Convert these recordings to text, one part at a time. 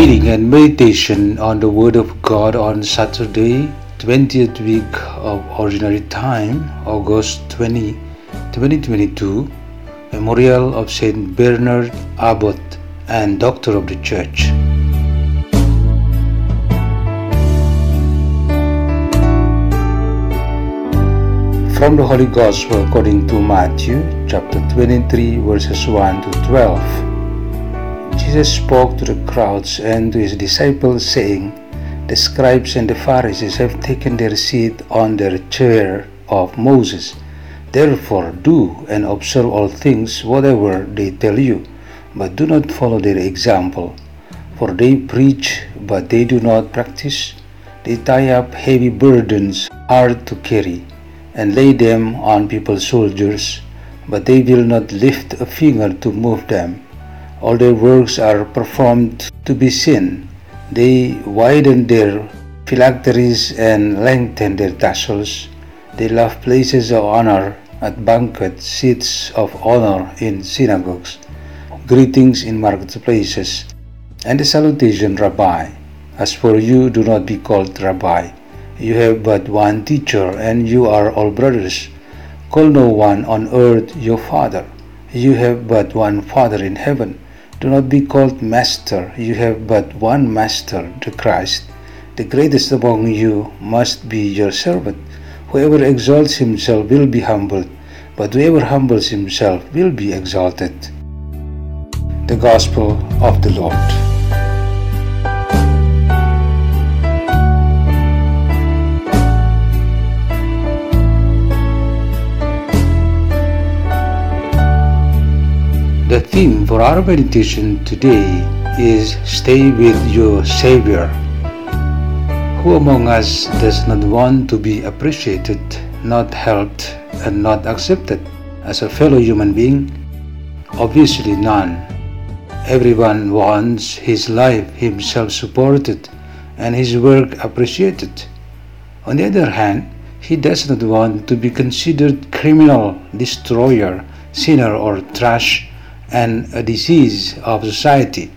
Reading and meditation on the Word of God on Saturday, 20th week of Ordinary Time, August 20, 2022, Memorial of Saint Bernard Abbot and Doctor of the Church. From the Holy Gospel according to Matthew, chapter 23, verses 1 to 12. Jesus spoke to the crowds and to his disciples, saying, The scribes and the Pharisees have taken their seat on their chair of Moses. Therefore, do and observe all things whatever they tell you, but do not follow their example. For they preach, but they do not practice. They tie up heavy burdens hard to carry and lay them on people's shoulders, but they will not lift a finger to move them. All their works are performed to be seen. They widen their phylacteries and lengthen their tassels. They love places of honor at banquet seats of honor in synagogues, greetings in marketplaces, and the salutation, Rabbi. As for you, do not be called Rabbi. You have but one teacher, and you are all brothers. Call no one on earth your father. You have but one Father in heaven. Do not be called Master. You have but one Master, the Christ. The greatest among you must be your servant. Whoever exalts himself will be humbled, but whoever humbles himself will be exalted. The Gospel of the Lord. The theme for our meditation today is Stay with your Savior. Who among us does not want to be appreciated, not helped, and not accepted as a fellow human being? Obviously, none. Everyone wants his life himself supported and his work appreciated. On the other hand, he does not want to be considered criminal, destroyer, sinner, or trash and a disease of society.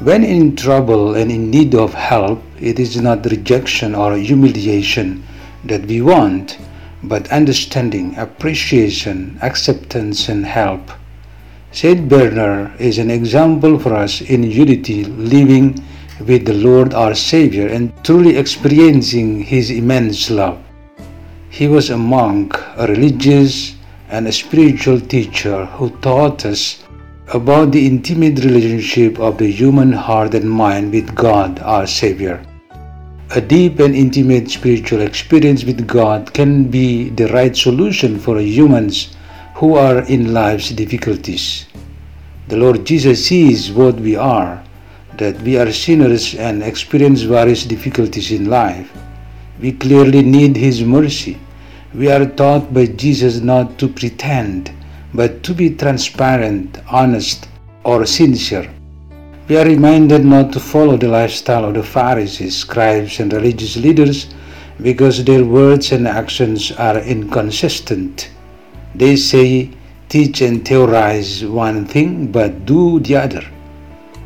When in trouble and in need of help, it is not rejection or humiliation that we want, but understanding, appreciation, acceptance, and help. Saint Bernard is an example for us in unity, living with the Lord our Savior and truly experiencing His immense love. He was a monk, a religious, and a spiritual teacher who taught us about the intimate relationship of the human heart and mind with God, our Savior. A deep and intimate spiritual experience with God can be the right solution for humans who are in life's difficulties. The Lord Jesus sees what we are, that we are sinners and experience various difficulties in life. We clearly need His mercy we are taught by Jesus not to pretend, but to be transparent, honest, or sincere. We are reminded not to follow the lifestyle of the Pharisees, scribes, and religious leaders because their words and actions are inconsistent. They say, teach and theorize one thing, but do the other.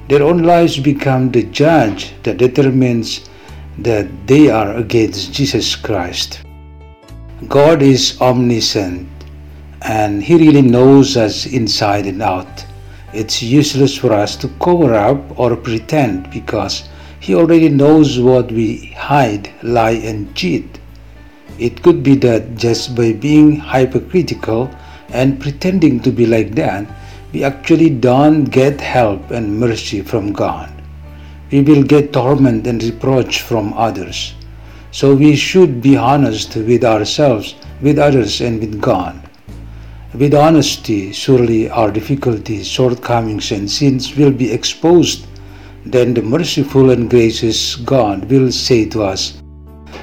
Their own lives become the judge that determines that they are against Jesus Christ. God is omniscient and He really knows us inside and out. It's useless for us to cover up or pretend because He already knows what we hide, lie, and cheat. It could be that just by being hypocritical and pretending to be like that, we actually don't get help and mercy from God. We will get torment and reproach from others. So we should be honest with ourselves, with others, and with God. With honesty, surely our difficulties, shortcomings, and sins will be exposed. Then the merciful and gracious God will say to us,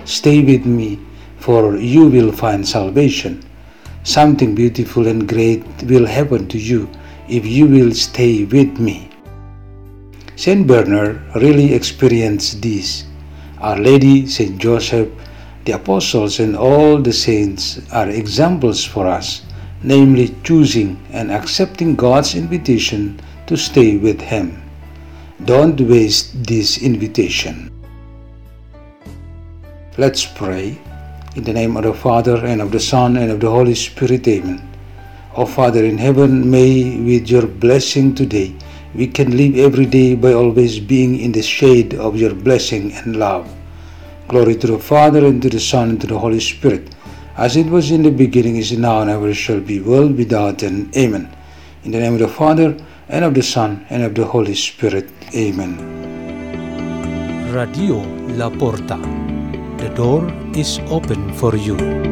Stay with me, for you will find salvation. Something beautiful and great will happen to you if you will stay with me. Saint Bernard really experienced this. Our Lady, Saint Joseph, the apostles, and all the saints are examples for us namely choosing and accepting God's invitation to stay with Him. Don't waste this invitation. Let's pray. In the name of the Father, and of the Son, and of the Holy Spirit, Amen. O Father in heaven, may with your blessing today we can live every day by always being in the shade of your blessing and love. Glory to the Father, and to the Son, and to the Holy Spirit as it was in the beginning, is now, and ever shall be, world without end. Amen. In the name of the Father, and of the Son, and of the Holy Spirit. Amen. Radio La Porta. The door is open for you.